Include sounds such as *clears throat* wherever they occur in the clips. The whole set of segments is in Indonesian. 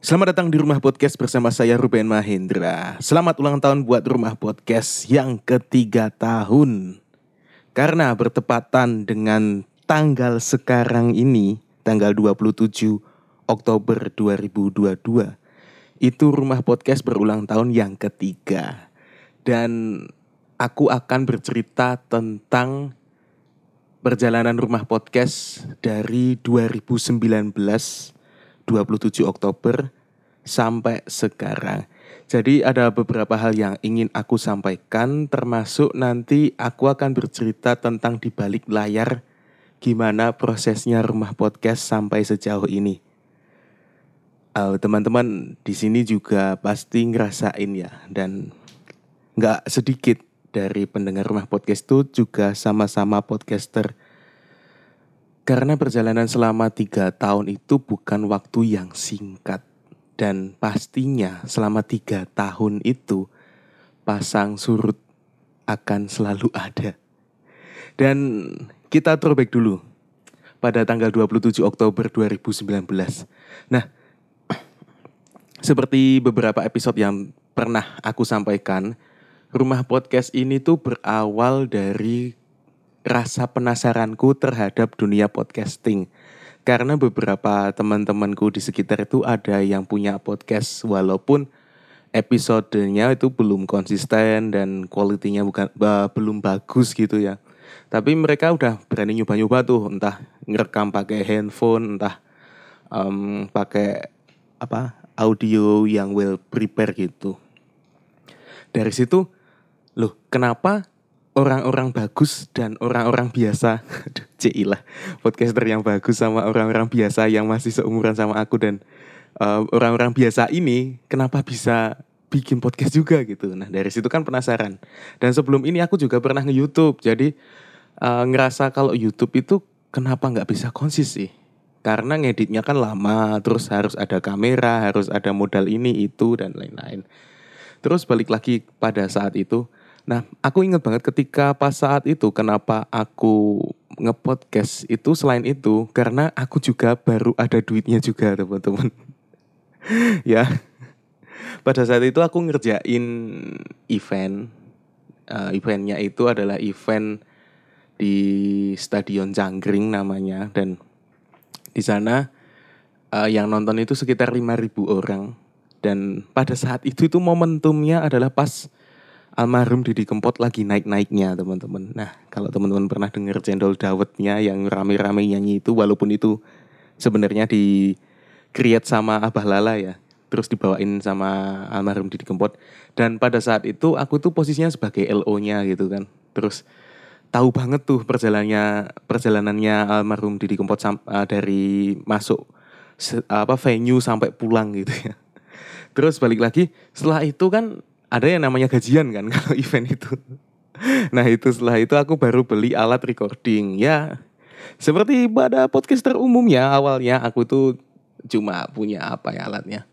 Selamat datang di Rumah Podcast bersama saya Ruben Mahendra. Selamat ulang tahun buat Rumah Podcast yang ketiga tahun. Karena bertepatan dengan tanggal sekarang ini, tanggal 27 Oktober 2022, itu Rumah Podcast berulang tahun yang ketiga. Dan aku akan bercerita tentang perjalanan Rumah Podcast dari 2019 27 Oktober sampai sekarang. Jadi ada beberapa hal yang ingin aku sampaikan termasuk nanti aku akan bercerita tentang di balik layar gimana prosesnya rumah podcast sampai sejauh ini. Uh, teman-teman di sini juga pasti ngerasain ya dan nggak sedikit dari pendengar rumah podcast itu juga sama-sama podcaster karena perjalanan selama tiga tahun itu bukan waktu yang singkat. Dan pastinya selama tiga tahun itu pasang surut akan selalu ada. Dan kita throwback dulu pada tanggal 27 Oktober 2019. Nah, *clears throat* seperti beberapa episode yang pernah aku sampaikan, rumah podcast ini tuh berawal dari rasa penasaranku terhadap dunia podcasting. Karena beberapa teman-temanku di sekitar itu ada yang punya podcast walaupun episodenya itu belum konsisten dan kualitinya bukan uh, belum bagus gitu ya. Tapi mereka udah berani nyoba-nyoba tuh, entah ngerekam pakai handphone, entah um, pakai apa audio yang well prepare gitu. Dari situ, loh kenapa orang-orang bagus dan orang-orang biasa. *laughs* Lah podcaster yang bagus sama orang-orang biasa yang masih seumuran sama aku dan eh, orang-orang biasa ini kenapa bisa bikin podcast juga gitu? Nah dari situ kan penasaran. Dan sebelum ini aku juga pernah nge YouTube jadi uh, ngerasa kalau YouTube itu kenapa nggak bisa konsis sih? Karena ngeditnya kan lama terus harus ada kamera harus ada modal ini itu dan lain-lain. Terus balik lagi pada saat itu Nah, aku ingat banget ketika pas saat itu kenapa aku ngepodcast itu selain itu karena aku juga baru ada duitnya juga teman-teman. *laughs* ya. Pada saat itu aku ngerjain event. Uh, eventnya itu adalah event di Stadion Jangkring namanya dan di sana uh, yang nonton itu sekitar 5000 orang dan pada saat itu itu momentumnya adalah pas almarhum Didi Kempot lagi naik-naiknya teman-teman. Nah kalau teman-teman pernah dengar cendol dawetnya yang rame-rame nyanyi itu walaupun itu sebenarnya di create sama Abah Lala ya. Terus dibawain sama almarhum Didi Kempot. Dan pada saat itu aku tuh posisinya sebagai LO-nya gitu kan. Terus tahu banget tuh perjalanannya perjalanannya almarhum Didi Kempot uh, dari masuk apa venue sampai pulang gitu ya. Terus balik lagi setelah itu kan ada yang namanya gajian kan *laughs* kalau event itu. Nah itu setelah itu aku baru beli alat recording ya. Seperti pada podcaster umumnya awalnya aku tuh cuma punya apa ya alatnya.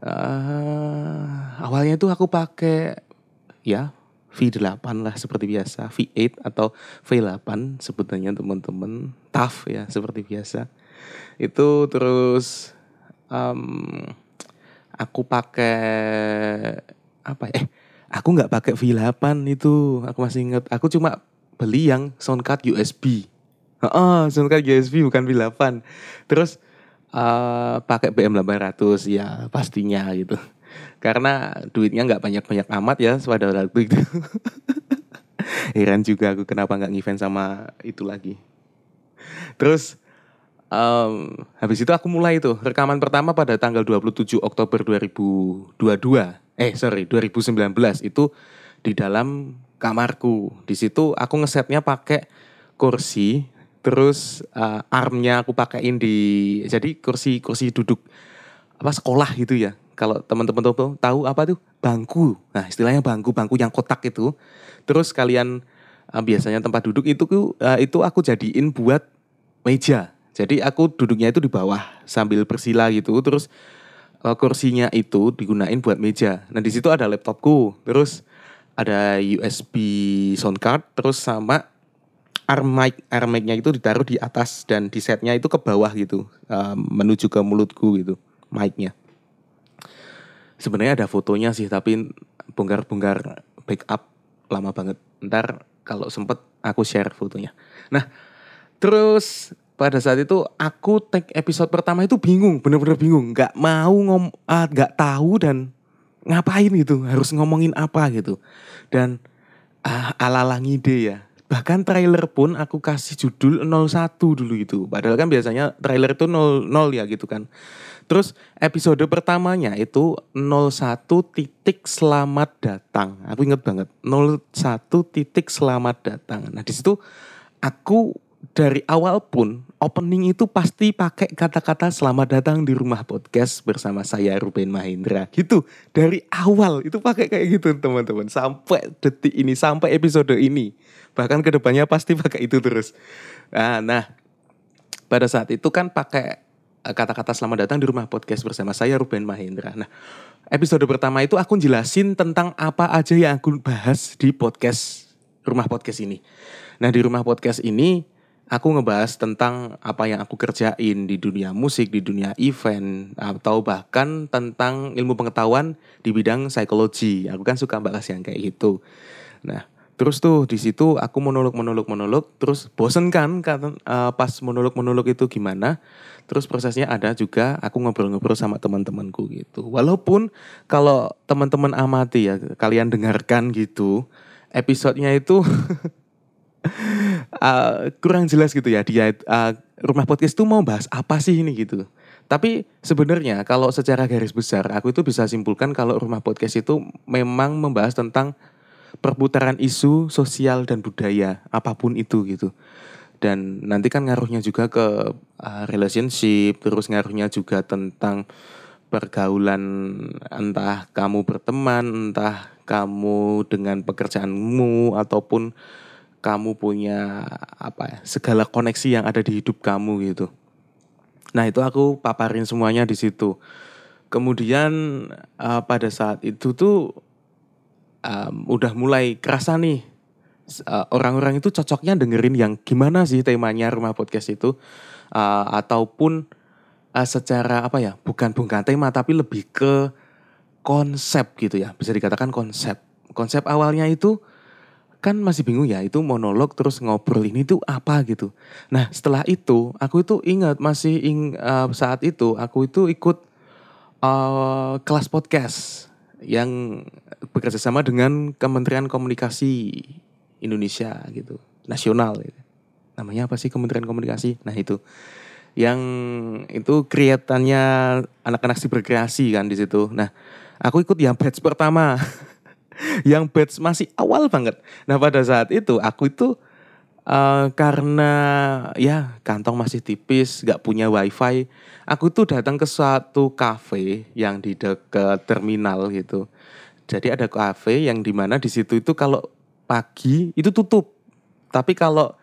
Uh, awalnya itu aku pakai ya V8 lah seperti biasa, V8 atau V8 sebutannya teman-teman, TAF ya seperti biasa. Itu terus um, aku pakai apa ya? Eh, aku nggak pakai V8 itu. Aku masih inget. Aku cuma beli yang sound card USB. Oh, sound card USB bukan V8. Terus uh, pakai BM800 ya pastinya gitu. Karena duitnya nggak banyak-banyak amat ya pada waktu itu. *laughs* Heran juga aku kenapa nggak event sama itu lagi. Terus um, habis itu aku mulai itu rekaman pertama pada tanggal 27 Oktober 2022 eh sorry 2019 itu di dalam kamarku. Di situ aku ngesetnya pakai kursi, terus uh, armnya aku pakaiin di jadi kursi kursi duduk apa sekolah gitu ya. Kalau teman-teman tahu tahu apa tuh bangku. Nah istilahnya bangku bangku yang kotak itu. Terus kalian uh, biasanya tempat duduk itu uh, itu aku jadiin buat meja. Jadi aku duduknya itu di bawah sambil bersila gitu. Terus uh, kursinya itu digunain buat meja. Nah di situ ada laptopku, terus ada USB sound card, terus sama arm mic, arm mic-nya itu ditaruh di atas dan di setnya itu ke bawah gitu, uh, menuju ke mulutku gitu, mic-nya. sebenarnya ada fotonya sih tapi bongkar-bongkar backup lama banget ntar kalau sempet aku share fotonya nah terus pada saat itu aku take episode pertama itu bingung bener-bener bingung. Nggak mau ngom ah, nggak uh, tahu dan ngapain gitu harus ngomongin apa gitu. Dan uh, ala-ala ngide ya. Bahkan trailer pun aku kasih judul 01 dulu itu padahal kan biasanya trailer itu 00 ya gitu kan. Terus episode pertamanya itu 01 titik selamat datang. Aku inget banget 01 titik selamat datang. Nah di situ aku dari awal pun opening itu pasti pakai kata-kata selamat datang di rumah podcast bersama saya Ruben Mahendra gitu dari awal itu pakai kayak gitu teman-teman. Sampai detik ini sampai episode ini. Bahkan ke depannya pasti pakai itu terus. Nah, nah pada saat itu kan pakai eh, kata-kata selamat datang di rumah podcast bersama saya Ruben Mahendra nah episode pertama itu aku jelasin tentang apa aja yang aku bahas di podcast rumah podcast ini. Nah di rumah podcast ini aku ngebahas tentang apa yang aku kerjain di dunia musik, di dunia event, atau bahkan tentang ilmu pengetahuan di bidang psikologi. Aku kan suka bahas yang kayak gitu. Nah, terus tuh di situ aku monolog monolog monolog, terus bosen kan kan uh, pas monolog monolog itu gimana? Terus prosesnya ada juga aku ngobrol-ngobrol sama teman-temanku gitu. Walaupun kalau teman-teman amati ya, kalian dengarkan gitu, episodenya itu *laughs* uh, kurang jelas gitu ya dia uh, rumah podcast itu mau bahas apa sih ini gitu. Tapi sebenarnya kalau secara garis besar aku itu bisa simpulkan kalau rumah podcast itu memang membahas tentang perputaran isu sosial dan budaya apa pun itu gitu. Dan nanti kan ngaruhnya juga ke uh, relationship, terus ngaruhnya juga tentang pergaulan entah kamu berteman, entah kamu dengan pekerjaanmu ataupun kamu punya apa ya segala koneksi yang ada di hidup kamu gitu. Nah itu aku paparin semuanya di situ. Kemudian uh, pada saat itu tuh um, udah mulai kerasa nih orang orang-orang itu cocoknya dengerin yang gimana sih temanya rumah podcast itu uh, ataupun uh, secara apa ya bukan bukan tema tapi lebih ke konsep gitu ya bisa dikatakan konsep konsep awalnya itu kan masih bingung ya itu monolog terus ngobrol ini tuh apa gitu. Nah setelah itu aku itu ingat masih ing, uh, saat itu aku itu ikut uh, kelas podcast yang bekerja sama dengan Kementerian Komunikasi Indonesia gitu nasional gitu. Namanya apa sih Kementerian Komunikasi? Nah itu yang itu kreatannya anak-anak si berkreasi kan di situ. Nah aku ikut yang batch pertama. *laughs* yang batch masih awal banget. Nah pada saat itu aku itu uh, karena ya kantong masih tipis, gak punya wifi, aku tuh datang ke suatu cafe yang di dekat terminal gitu. Jadi ada cafe yang di mana di situ itu kalau pagi itu tutup, tapi kalau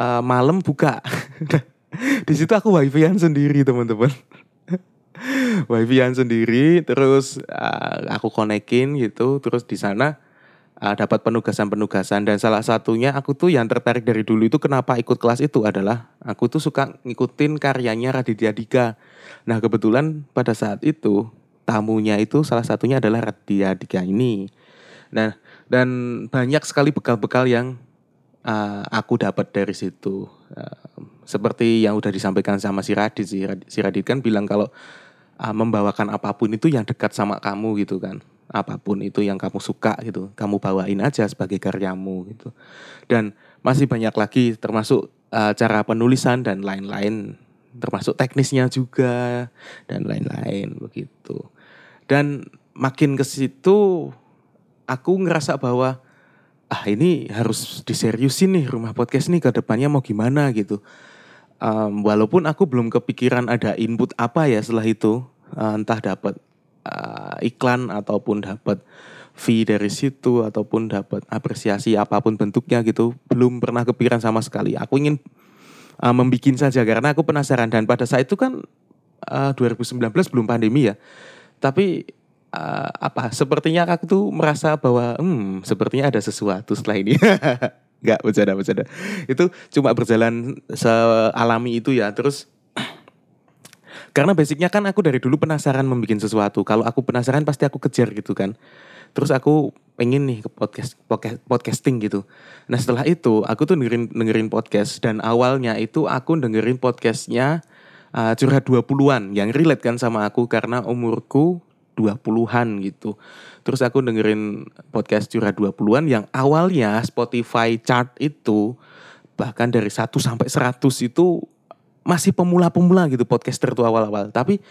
uh, malam buka. *laughs* di situ aku wifi-an sendiri teman-teman *laughs* wifi-an sendiri terus uh, aku konekin gitu terus di sana uh, dapat penugasan-penugasan dan salah satunya aku tuh yang tertarik dari dulu itu kenapa ikut kelas itu adalah aku tuh suka ngikutin karyanya Raditya Dika. Nah, kebetulan pada saat itu tamunya itu salah satunya adalah Raditya Dika ini. Nah, dan banyak sekali bekal-bekal yang uh, aku dapat dari situ. Uh, seperti yang udah disampaikan sama si Radit sih. Si Radit kan bilang kalau uh, membawakan apa pun itu yang dekat sama kamu gitu kan. Apa pun itu yang kamu suka gitu kamu bawain aja sebagai karyamu gitu. Dan masih banyak lagi termasuk uh, cara penulisan dan lain-lain termasuk teknisnya juga dan lain-lain begitu. Dan makin ke situ aku ngerasa bahwa ah ini harus diseriusin nih rumah podcast nih ke depannya mau gimana gitu um, walaupun aku belum kepikiran ada input apa ya setelah itu uh, entah dapat uh, iklan ataupun dapat fee dari situ ataupun dapat apresiasi apa pun bentuknya gitu belum pernah kepikiran sama sekali. Aku ingin uh, membikin saja karena aku penasaran. Dan pada saat itu kan uh, 2019 belum pandemi ya. Tapi uh, apa sepertinya aku tuh merasa bahwa hmm sepertinya ada sesuatu setelah ini *laughs* nggak bercanda bercanda itu cuma berjalan sealami itu ya terus Karena basicnya kan aku dari dulu penasaran membuat sesuatu. Kalau aku penasaran pasti aku kejar gitu kan. Terus aku pengen nih ke podcast, podcast podcasting gitu. Nah setelah itu aku tuh dengerin dengerin podcast dan awalnya itu aku dengerin podcastnya uh, curhat 20-an yang relate kan sama aku karena umurku 20-an gitu. Terus aku dengerin podcast curhat 20-an yang awalnya Spotify chart itu bahkan dari 1 sampai 100 itu masih pemula-pemula gitu podcaster tuh awal-awal. Tapi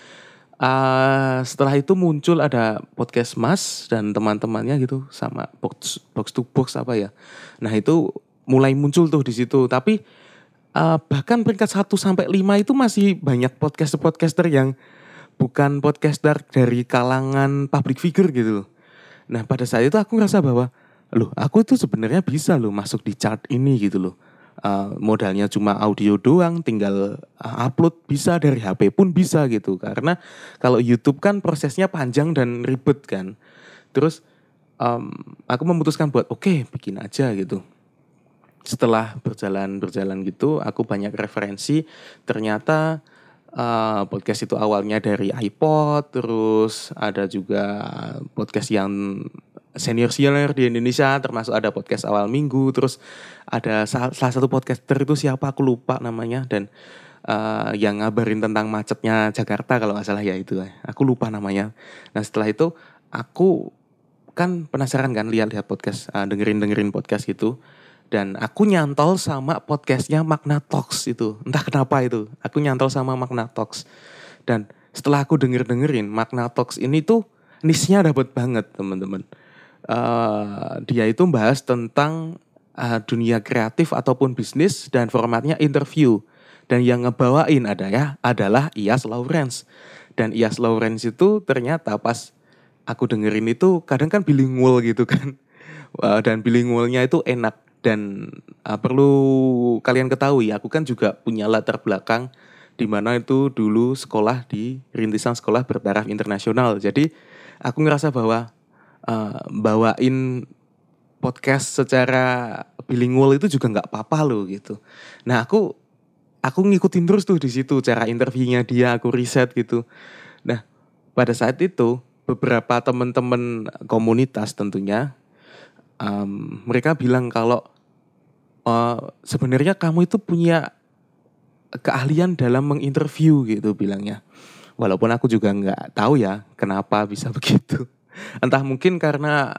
uh, setelah itu muncul ada podcast Mas dan teman-temannya gitu sama box box to box apa ya. Nah, itu mulai muncul tuh di situ. Tapi uh, bahkan peringkat 1 sampai 5 itu masih banyak podcaster-podcaster yang bukan podcaster dari kalangan public figure gitu. Nah, pada saat itu aku ngerasa bahwa loh, aku itu sebenarnya bisa loh masuk di chart ini gitu loh uh, modalnya cuma audio doang, tinggal uh, upload bisa dari HP pun bisa gitu. Karena kalau YouTube kan prosesnya panjang dan ribet kan. Terus um, aku memutuskan buat oke okay, bikin aja gitu. Setelah berjalan berjalan gitu, aku banyak referensi. Ternyata uh, podcast itu awalnya dari iPod, terus ada juga podcast yang senior senior di Indonesia termasuk ada podcast awal minggu terus ada salah, satu podcaster itu siapa aku lupa namanya dan uh, yang ngabarin tentang macetnya Jakarta kalau nggak salah ya itu aku lupa namanya. Nah setelah itu aku kan penasaran kan lihat-lihat podcast uh, dengerin dengerin podcast itu dan aku nyantol sama podcastnya Magna Talks itu entah kenapa itu aku nyantol sama Magna Talks dan setelah aku denger dengerin Magna Talks ini tuh nisnya dapat banget teman-teman uh, dia itu membahas tentang uh, dunia kreatif ataupun bisnis dan formatnya interview. Dan yang ngebawain ada ya adalah Ias Lawrence. Dan Ias Lawrence itu ternyata pas aku dengerin itu kadang kan bilingual gitu kan. Uh, *laughs* dan bilingualnya itu enak dan uh, perlu kalian ketahui aku kan juga punya latar belakang di mana itu dulu sekolah di rintisan sekolah bertaraf internasional. Jadi aku ngerasa bahwa uh, bawain podcast secara bilingual itu juga nggak apa-apa loh gitu. Nah aku aku ngikutin terus tuh di situ cara interviewnya dia aku riset gitu. Nah pada saat itu beberapa teman-teman komunitas tentunya um, mereka bilang kalau uh, sebenarnya kamu itu punya keahlian dalam menginterview gitu bilangnya. Walaupun aku juga nggak tahu ya kenapa bisa *laughs* begitu. Entah mungkin karena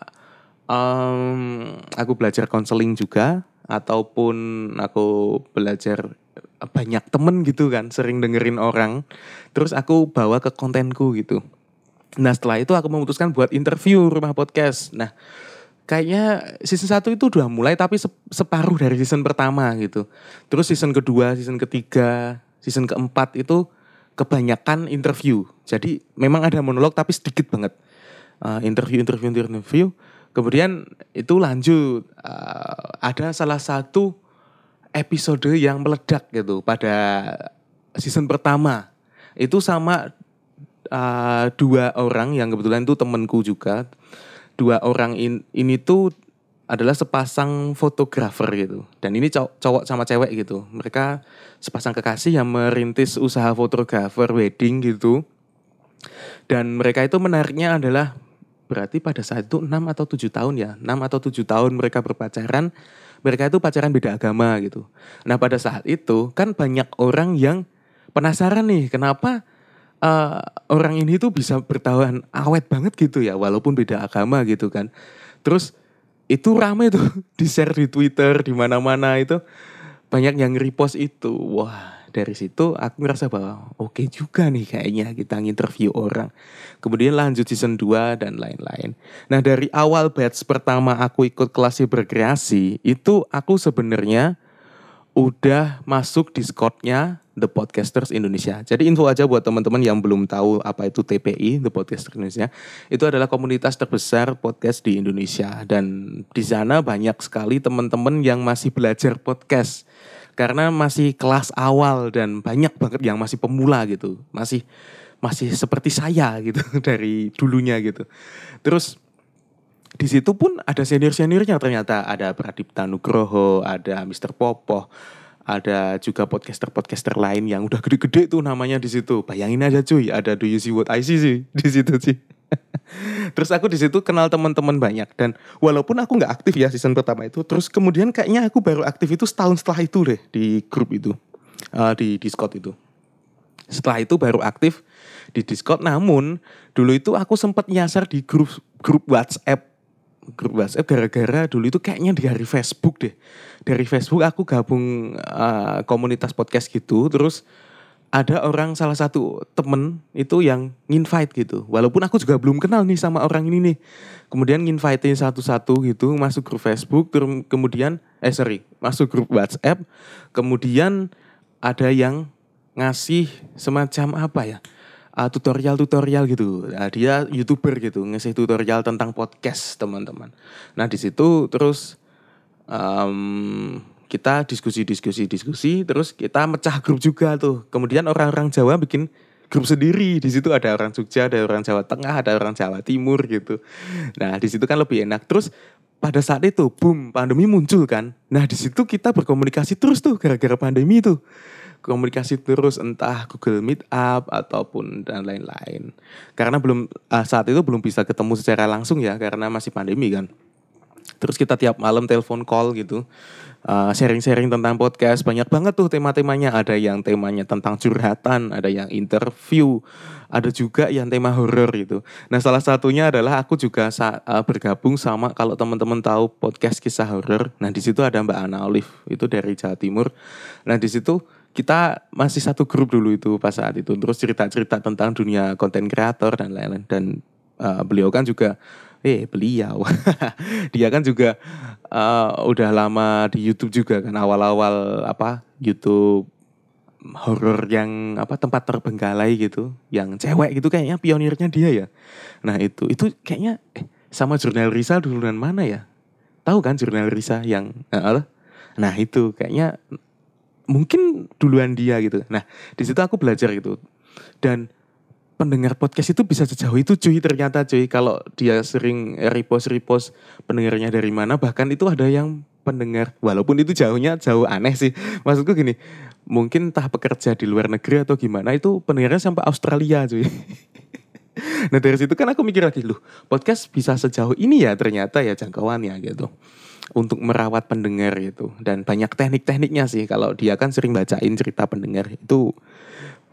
um, aku belajar konseling juga ataupun aku belajar banyak temen gitu kan sering dengerin orang. Terus aku bawa ke kontenku gitu. Nah setelah itu aku memutuskan buat interview rumah podcast. Nah kayaknya season 1 itu udah mulai tapi separuh dari season pertama gitu. Terus season kedua season ketiga season keempat itu kebanyakan interview. Jadi memang ada monolog tapi sedikit banget. Uh, interview interview interview. Kemudian itu lanjut. Uh, ada salah satu episode yang meledak gitu pada season pertama. Itu sama uh, dua orang yang kebetulan itu temenku juga dua orang in, ini tuh adalah sepasang fotografer gitu. Dan ini cowok, cowok sama cewek gitu. Mereka sepasang kekasih yang merintis usaha fotografer wedding gitu. Dan mereka itu menariknya adalah berarti pada saat itu 6 atau 7 tahun ya 6 atau 7 tahun mereka berpacaran mereka itu pacaran beda agama gitu. Nah pada saat itu kan banyak orang yang penasaran nih kenapa uh, orang ini tuh bisa bertahan awet banget gitu ya walaupun beda agama gitu kan terus itu rame tuh *laughs* di share di Twitter di mana-mana itu banyak yang repost itu wah dari situ aku ngerasa bahwa oke okay juga nih kayaknya kita nginterview orang. Kemudian lanjut season 2 dan lain-lain. Nah dari awal batch pertama aku ikut kelas berkreasi itu aku sebenarnya udah masuk Discordnya The Podcasters Indonesia. Jadi info aja buat teman-teman yang belum tahu apa itu TPI, The Podcasters Indonesia. Itu adalah komunitas terbesar podcast di Indonesia dan di sana banyak sekali teman-teman yang masih belajar podcast karena masih kelas awal dan banyak banget yang masih pemula gitu masih masih seperti saya gitu *laughs* dari dulunya gitu terus di situ pun ada senior seniornya ternyata ada Pradipta Nugroho ada Mr. Popo ada juga podcaster-podcaster lain yang udah gede-gede tuh namanya di situ. Bayangin aja cuy, ada Do You See What I See sih *laughs* di situ sih. terus aku di situ kenal teman-teman banyak dan walaupun aku nggak aktif ya season pertama itu, terus kemudian kayaknya aku baru aktif itu setahun setelah itu deh di grup itu, uh, di Discord itu. Setelah itu baru aktif di Discord. Namun dulu itu aku sempat nyasar di grup grup WhatsApp grup WhatsApp gara-gara dulu itu kayaknya dari Facebook deh. Dari Facebook aku gabung uh, komunitas podcast gitu, terus ada orang salah satu temen itu yang nginvite gitu. Walaupun aku juga belum kenal nih sama orang ini nih. Kemudian nginvite satu-satu gitu masuk grup Facebook, terus kemudian eh sorry masuk grup WhatsApp. Kemudian ada yang ngasih semacam apa ya? Uh, tutorial-tutorial gitu. Nah, dia youtuber gitu, ngasih tutorial tentang podcast teman-teman. Nah di situ terus um, kita diskusi-diskusi-diskusi, terus kita mecah grup juga tuh. Kemudian orang-orang Jawa bikin grup sendiri. Di situ ada orang Jogja, ada orang Jawa Tengah, ada orang Jawa Timur gitu. Nah di situ kan lebih enak. Terus pada saat itu, boom, pandemi muncul kan. Nah di situ kita berkomunikasi terus tuh gara-gara pandemi tuh komunikasi terus entah Google Meet Up ataupun dan lain-lain. Karena belum uh, saat itu belum bisa ketemu secara langsung ya karena masih pandemi kan. Terus kita tiap malam telepon call gitu. sharing sharing-sharing tentang podcast banyak banget tuh tema-temanya ada yang temanya tentang curhatan ada yang interview ada juga yang tema horror gitu nah salah satunya adalah aku juga uh, bergabung sama kalau teman-teman tahu podcast kisah horror nah di situ ada Mbak Ana Olive itu dari Jawa Timur nah di situ kita masih satu grup dulu itu pas saat itu. Terus cerita-cerita tentang dunia konten kreator dan lain-lain. Dan uh, beliau kan juga eh beliau. *laughs* Dia kan juga uh, udah lama di YouTube juga kan. Awal-awal apa YouTube horor yang apa tempat terbengkalai gitu. Yang cewek gitu kayaknya pionirnya dia ya. Nah itu itu kayaknya eh, sama jurnal Risa duluan mana ya? Tahu kan jurnal Risa yang uh, nah itu kayaknya mungkin duluan dia gitu. Nah, di situ aku belajar gitu. Dan pendengar podcast itu bisa sejauh itu cuy ternyata cuy. Kalau dia sering repost repost pendengarnya dari mana bahkan itu ada yang pendengar. Walaupun itu jauhnya jauh aneh sih. Maksudku gini mungkin entah pekerja di luar negeri atau gimana itu pendengarnya sampai Australia cuy. *laughs* Nah dari situ kan aku mikir lagi loh podcast bisa sejauh ini ya ternyata ya jangkauannya gitu untuk merawat pendengar itu dan banyak teknik-tekniknya sih kalau dia kan sering bacain cerita pendengar itu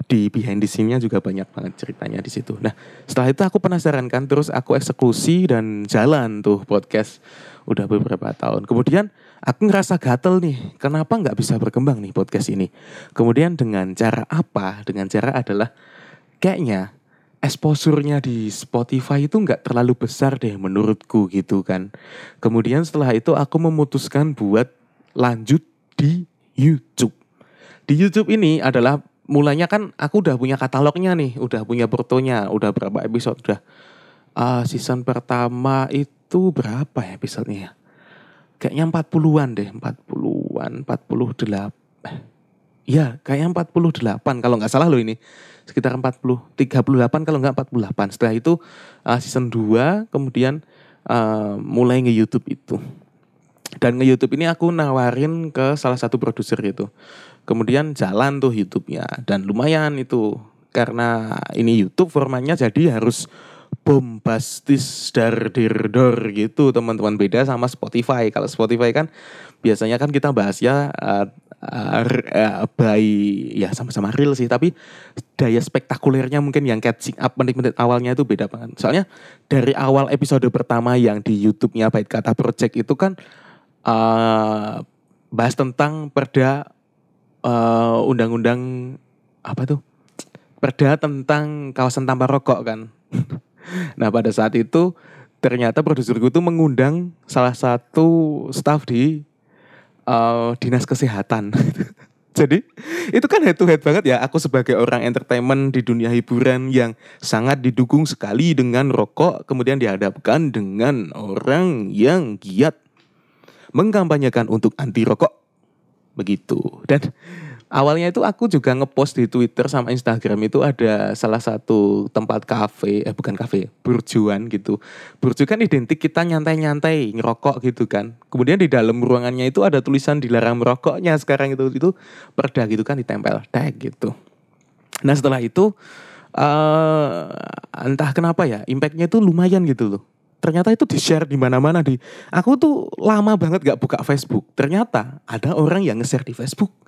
di behind the scene-nya juga banyak banget ceritanya di situ. Nah, setelah itu aku penasaran kan, terus aku eksekusi dan jalan tuh podcast udah beberapa tahun. Kemudian aku ngerasa gatel nih, kenapa nggak bisa berkembang nih podcast ini? Kemudian dengan cara apa? Dengan cara adalah kayaknya exposure-nya di Spotify itu nggak terlalu besar deh menurutku gitu kan. Kemudian setelah itu aku memutuskan buat lanjut di YouTube. Di YouTube ini adalah mulanya kan aku udah punya katalognya nih, udah punya portonya, udah berapa episode udah uh, season pertama itu berapa ya episodenya ya? Kayaknya 40-an deh, 40-an, 48. Iya, kayaknya 48 kalau nggak salah loh ini sekitar 40 38 kalau nggak 48 setelah itu uh, season 2 kemudian uh, mulai nge YouTube itu. Dan nge YouTube ini aku nawarin ke salah satu produser itu. Kemudian jalan tuh YouTube-nya dan lumayan itu. Karena ini YouTube formatnya jadi harus bombastis dar dir dor gitu teman-teman. Beda sama Spotify. Kalau Spotify kan biasanya kan kita bahasnya uh, uh, uh, by ya sama-sama real sih tapi daya spektakulernya mungkin yang catching up menit-menit awalnya itu beda banget. Soalnya dari awal episode pertama yang di YouTube-nya Bait Kata Project itu kan uh, bahas tentang perda uh, undang-undang apa tuh? Perda tentang kawasan tanpa rokok kan. *laughs* Nah pada saat itu ternyata produserku tuh mengundang salah satu staff di uh, dinas kesehatan. *laughs* Jadi itu kan head to head banget ya aku sebagai orang entertainment di dunia hiburan yang sangat didukung sekali dengan rokok kemudian dihadapkan dengan orang yang giat mengkampanyekan untuk anti rokok. Begitu. Dan awalnya itu aku juga ngepost di Twitter sama Instagram itu ada salah satu tempat kafe, eh bukan kafe, burjuan gitu. Burju kan identik kita nyantai-nyantai, ngerokok gitu kan. Kemudian di dalam ruangannya itu ada tulisan dilarang merokoknya sekarang itu itu perda gitu kan ditempel tag gitu. Nah setelah itu uh, entah kenapa ya impactnya itu lumayan gitu loh ternyata itu di share di mana-mana di aku tuh lama banget gak buka Facebook ternyata ada orang yang nge-share di Facebook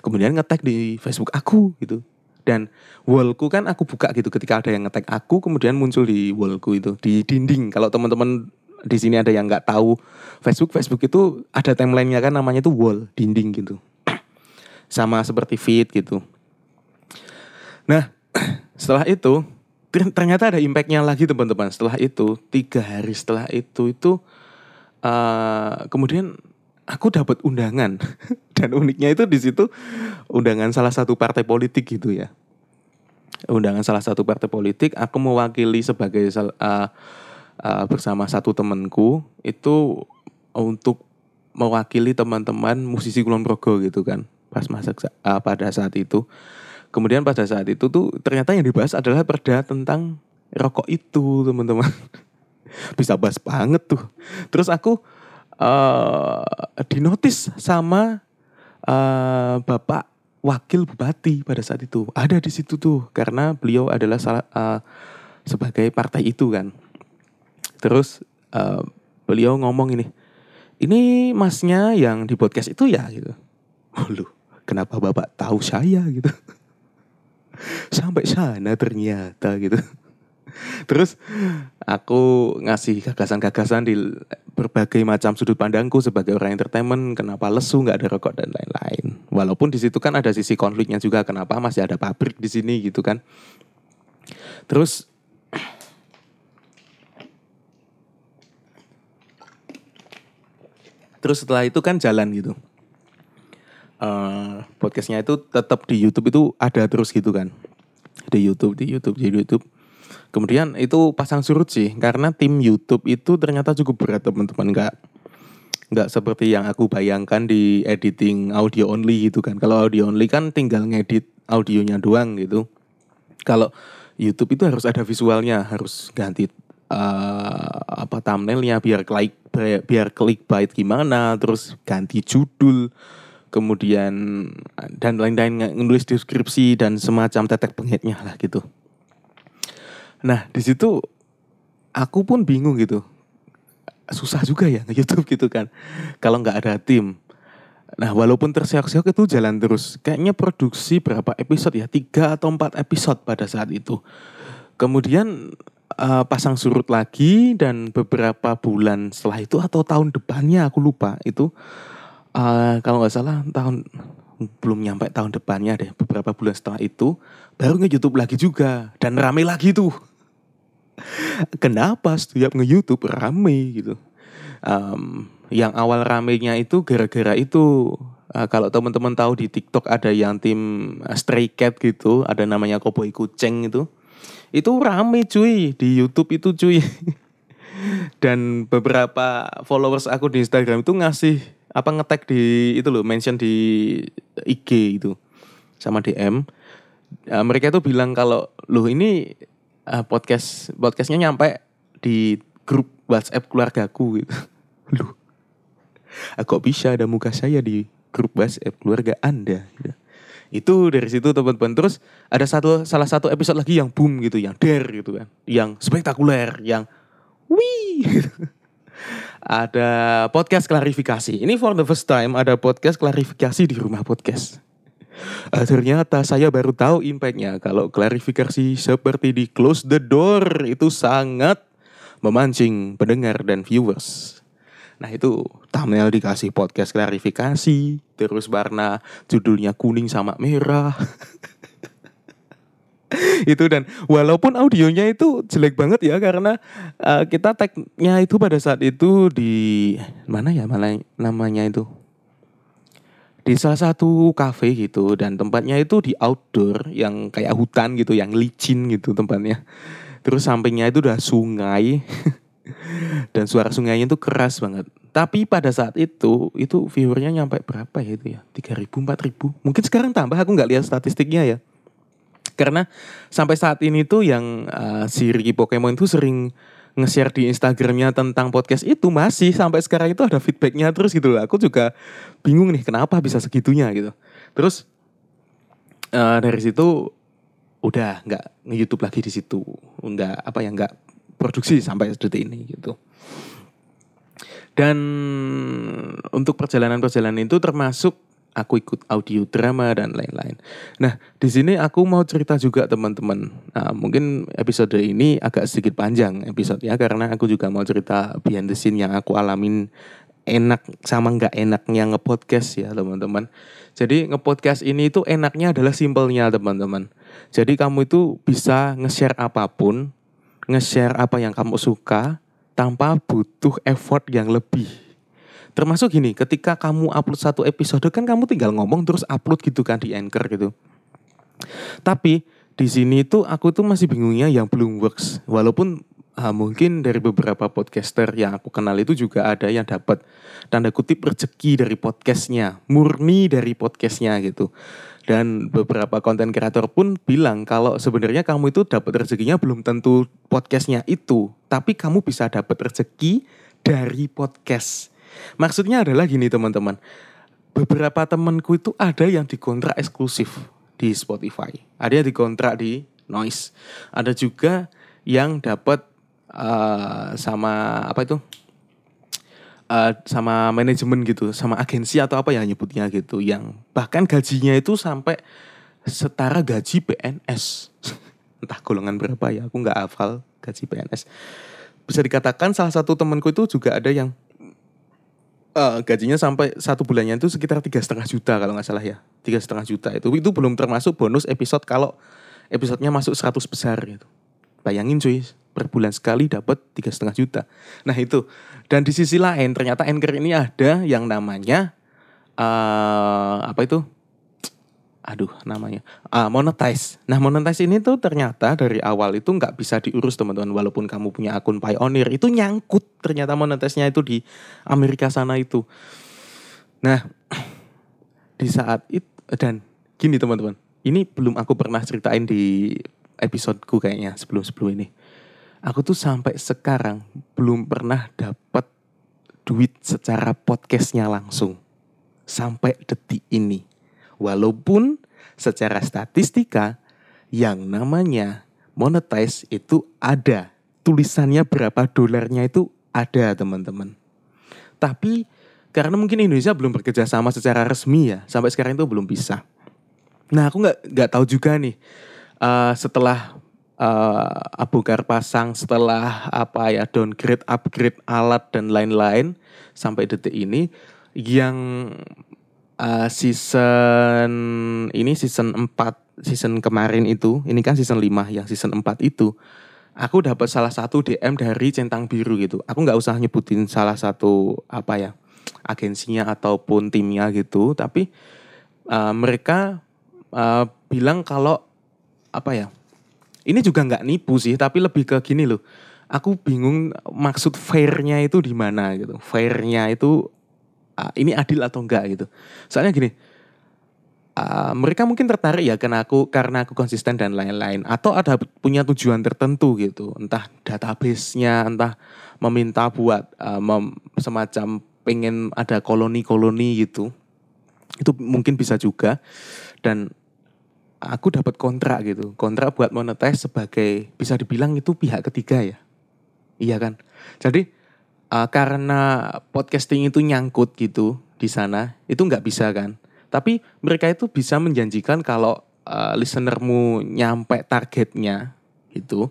kemudian ngetek di Facebook aku gitu. Dan wallku kan aku buka gitu ketika ada yang ngetek aku kemudian muncul di wallku itu di dinding. Kalau teman-teman di sini ada yang nggak tahu Facebook Facebook itu ada timelinenya kan namanya itu wall dinding gitu. *clears throat* Sama seperti feed gitu. Nah *clears throat* setelah itu ternyata ada impactnya lagi teman-teman. Setelah itu tiga hari setelah itu itu uh, kemudian aku dapat undangan *laughs* dan uniknya itu di situ undangan salah satu partai politik gitu ya undangan salah satu partai politik aku mewakili sebagai uh, uh, bersama satu temanku itu untuk mewakili teman-teman musisi Kulon Progo gitu kan pas masa uh, pada saat itu Kemudian pada saat itu tuh ternyata yang dibahas adalah perda tentang rokok itu teman-teman. *laughs* Bisa bahas banget tuh. Terus aku uh, dinotis sama uh, bapak wakil bupati pada saat itu ada di situ tuh karena beliau adalah salah uh, sebagai partai itu kan. Terus uh, beliau ngomong ini, ini masnya yang di podcast itu ya gitu. *laughs* Lu, kenapa bapak tahu saya gitu? *laughs* sampai sana ternyata gitu terus aku ngasih gagasan-gagasan di berbagai macam sudut pandangku sebagai orang entertainment kenapa lesu nggak ada rokok dan lain-lain. Walaupun di situ kan ada sisi konfliknya juga kenapa masih ada pabrik di sini gitu kan. Terus terus setelah itu kan jalan gitu. Uh, podcastnya itu tetap di YouTube itu ada terus gitu kan. Di YouTube di YouTube di YouTube kemudian itu pasang surut sih karena tim YouTube itu ternyata cukup berat teman-teman. Nggak nggak seperti yang aku bayangkan di editing audio only gitu kan. Kalau audio only kan tinggal ngedit audionya doang gitu. Kalau YouTube itu harus ada visualnya harus ganti uh, apa thumbnailnya biar klik biar klik bait gimana terus ganti judul kemudian dan lain-lain nulis deskripsi dan semacam tetek pengitnya lah gitu. Nah di situ aku pun bingung gitu, susah juga ya nge YouTube gitu kan, kalau nggak ada tim. Nah walaupun terseok-seok itu jalan terus, kayaknya produksi berapa episode ya, tiga atau empat episode pada saat itu. Kemudian uh, pasang surut lagi dan beberapa bulan setelah itu atau tahun depannya aku lupa itu. Uh, kalau nggak salah tahun belum nyampe tahun depannya deh beberapa bulan setelah itu baru nge YouTube lagi juga dan rame lagi tuh kenapa setiap nge YouTube rame gitu? Um, yang awal ramenya itu gara-gara itu uh, kalau teman-teman tahu di TikTok ada yang tim Stray Cat gitu ada namanya Koboi Kucing itu. Itu rame cuy di YouTube itu cuy. *laughs* Dan beberapa followers aku di Instagram itu ngasih apa ngetek di itu loh mention di IG itu sama DM uh, mereka itu bilang kalau loh ini uh, podcast podcastnya nyampe di grup WhatsApp keluargaku gitu loh kok bisa ada muka saya di grup WhatsApp keluarga anda gitu. itu dari situ teman-teman terus ada satu salah satu episode lagi yang boom gitu yang der gitu kan yang spektakuler yang wih gitu ada podcast klarifikasi. Ini for the first time ada podcast klarifikasi di rumah podcast. Uh, ternyata saya baru tahu impactnya kalau klarifikasi seperti di close the door itu sangat memancing pendengar dan viewers. Nah itu thumbnail dikasih podcast klarifikasi, terus warna judulnya kuning sama merah. *laughs* itu dan walaupun audionya itu jelek banget ya karena uh, kita tagnya itu pada saat itu di mana ya mana namanya itu di salah satu cafe gitu dan tempatnya itu di outdoor yang kayak hutan gitu yang licin gitu tempatnya terus sampingnya itu udah sungai *laughs* dan suara sungainya itu keras banget tapi pada saat itu itu viewernya nyampe berapa ya itu ya? 3000, 4000. Mungkin sekarang tambah aku nggak lihat statistiknya ya. Karena sampai saat ini tuh yang uh, si Ricky Pokemon itu sering nge-share di Instagramnya tentang podcast itu masih sampai sekarang itu ada feedbacknya terus gitu loh. Aku juga bingung nih kenapa bisa segitunya gitu. Terus uh, dari situ udah nggak nge-YouTube lagi di situ, nggak apa ya nggak produksi sampai detik ini gitu. Dan untuk perjalanan-perjalanan itu termasuk aku ikut audio drama dan lain-lain. Nah, di sini aku mau cerita juga teman-teman. Nah, mungkin episode ini agak sedikit panjang episode ya karena aku juga mau cerita behind the scene yang aku alamin enak sama nggak enaknya ngepodcast ya teman-teman. Jadi ngepodcast ini itu enaknya adalah simpelnya teman-teman. Jadi kamu itu bisa nge-share apa pun, nge-share apa yang kamu suka, tanpa butuh effort yang lebih. Termasuk gini, ketika kamu upload satu episode kan kamu tinggal ngomong terus upload gitu kan di Anchor gitu. Tapi di sini tuh aku tuh masih bingungnya yang belum works. Walaupun uh, mungkin dari beberapa podcaster yang aku kenal itu juga ada yang dapat tanda kutip rezeki dari podcastnya, murni dari podcastnya gitu. Dan beberapa konten kreator pun bilang kalau sebenarnya kamu itu dapat rezekinya belum tentu podcastnya itu, tapi kamu bisa dapat rezeki dari podcast. Maksudnya adalah gini teman-teman, beberapa temanku itu ada yang dikontrak eksklusif di Spotify, ada yang dikontrak di Noise, ada juga yang dapat uh, sama apa itu uh, sama manajemen gitu, sama agensi atau apa ya nyebutnya gitu, yang bahkan gajinya itu sampai setara gaji PNS. *laughs* Entah golongan berapa ya, aku nggak hafal gaji PNS. Bisa dikatakan salah satu temanku itu juga ada yang uh, gajinya sampai satu bulannya itu sekitar tiga setengah juta kalau nggak salah ya, tiga setengah juta itu itu belum termasuk bonus episode kalau episodenya masuk 100 besar gitu. Bayangin cuy, per bulan sekali dapat tiga setengah juta. Nah itu. Dan di sisi lain ternyata Anchor ini ada yang namanya uh, apa itu? Aduh namanya uh, monetize. Nah monetize ini tuh ternyata dari awal itu nggak bisa diurus teman-teman walaupun kamu punya akun Pioneer itu nyangkut ternyata monetize-nya itu di Amerika sana itu. Nah *clears throat* di saat itu dan gini teman-teman ini belum aku pernah ceritain di episodeku kayaknya sebelum-sebelum ini aku tuh sampai sekarang belum pernah dapat duit secara podcastnya langsung sampai detik ini. Walaupun secara statistika yang namanya monetize itu ada. Tulisannya berapa dolarnya itu ada teman-teman. Tapi karena mungkin Indonesia belum bekerja sama secara resmi ya, sampai sekarang itu belum bisa. Nah aku nggak nggak tahu juga nih uh, setelah uh, Abu Bakar pasang setelah apa ya downgrade, upgrade alat dan lain-lain sampai detik ini yang uh, season ini season 4 season kemarin itu ini kan season 5 yang season 4 itu aku dapat salah satu DM dari Centang Biru gitu. Aku nggak usah nyebutin salah satu apa ya agensinya ataupun timnya gitu, tapi uh, mereka uh, bilang kalau apa ya ini juga nggak nipu sih, tapi lebih ke gini loh. Aku bingung maksud fairnya itu di mana gitu. Fairnya itu uh, ini adil atau enggak gitu. Soalnya gini, uh, mereka mungkin tertarik ya karena aku karena aku konsisten dan lain-lain atau ada punya tujuan tertentu gitu entah database-nya entah meminta buat uh, mem, semacam pengen ada koloni-koloni gitu itu mungkin bisa juga dan aku dapat kontrak gitu. Kontrak buat monetize sebagai bisa dibilang itu pihak ketiga ya. Iya kan? Jadi uh, karena podcasting itu nyangkut gitu di sana, itu nggak bisa kan. Tapi mereka itu bisa menjanjikan kalau uh, listenermu nyampe targetnya itu,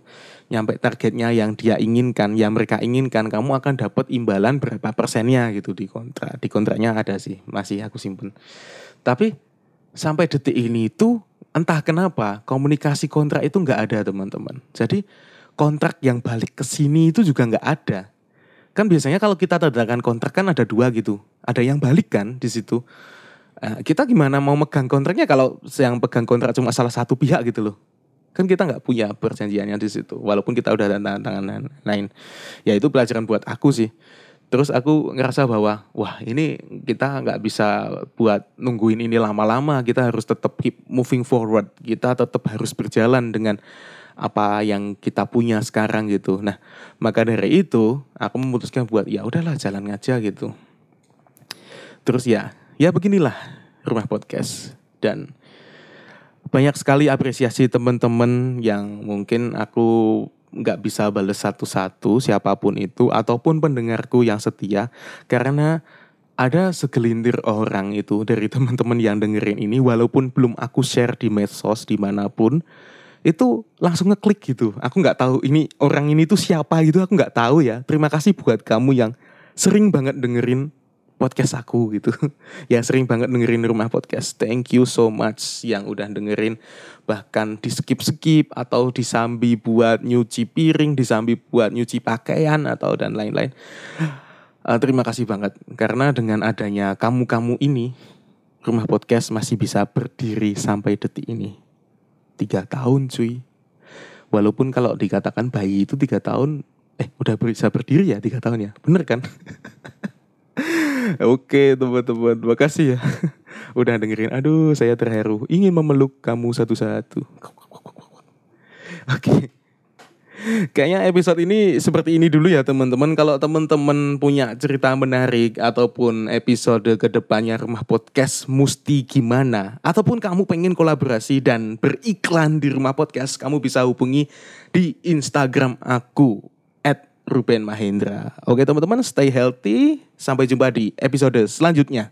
nyampe targetnya yang dia inginkan, yang mereka inginkan, kamu akan dapat imbalan berapa persennya gitu di kontrak. Di kontraknya ada sih, masih aku simpen. Tapi sampai detik ini itu entah kenapa komunikasi kontrak itu nggak ada teman-teman. Jadi kontrak yang balik ke sini itu juga nggak ada. Kan biasanya kalau kita tanda kontrak kan ada dua gitu. Ada yang balik kan di situ. Eh, kita gimana mau megang kontraknya kalau yang pegang kontrak cuma salah satu pihak gitu loh. Kan kita nggak punya perjanjiannya di situ. Walaupun kita udah tanda tangan lain. Ya itu pelajaran buat aku sih. terus aku ngerasa bahwa wah ini kita nggak bisa buat nungguin ini lama-lama kita harus tetap keep moving forward kita tetap harus berjalan dengan apa yang kita punya sekarang gitu. Nah maka dari itu aku memutuskan buat ya udahlah jalan aja gitu. Terus ya ya beginilah rumah podcast. Dan banyak sekali apresiasi teman-teman yang mungkin aku nggak bisa bales satu-satu siapa pun itu ataupun pendengarku yang setia karena ada segelintir orang itu dari *laughs* teman-teman yang dengerin ini walaupun belum aku share di medsos di mana pun itu langsung ngeklik gitu aku nggak tahu ini orang ini tuh siapa gitu aku nggak tahu ya terima kasih buat kamu yang sering banget dengerin podcast aku gitu. *laughs* ya sering banget dengerin rumah podcast. Thank you so much yang udah dengerin. Bahkan di skip-skip atau disambi buat nyuci piring, disambi buat nyuci pakaian atau dan lain-lain. Uh, terima kasih banget karena dengan adanya kamu-kamu ini rumah podcast masih bisa berdiri sampai detik ini. Tiga tahun cuy. Walaupun kalau dikatakan bayi itu tiga tahun, eh udah bisa berdiri ya tiga tahun ya, bener kan? *laughs* Oke teman-teman, makasih ya *laughs* udah dengerin. Aduh, saya terharu, ingin memeluk kamu satu-satu. *laughs* Oke. Kayaknya episode ini seperti ini dulu ya teman-teman. Kalau teman-teman punya cerita menarik ataupun episode ke depannya rumah podcast mesti gimana, ataupun kamu pengen kolaborasi dan beriklan di rumah podcast, kamu bisa hubungi di Instagram aku Ruben Mahendra. Oke teman-teman, stay healthy. Sampai jumpa di episode selanjutnya.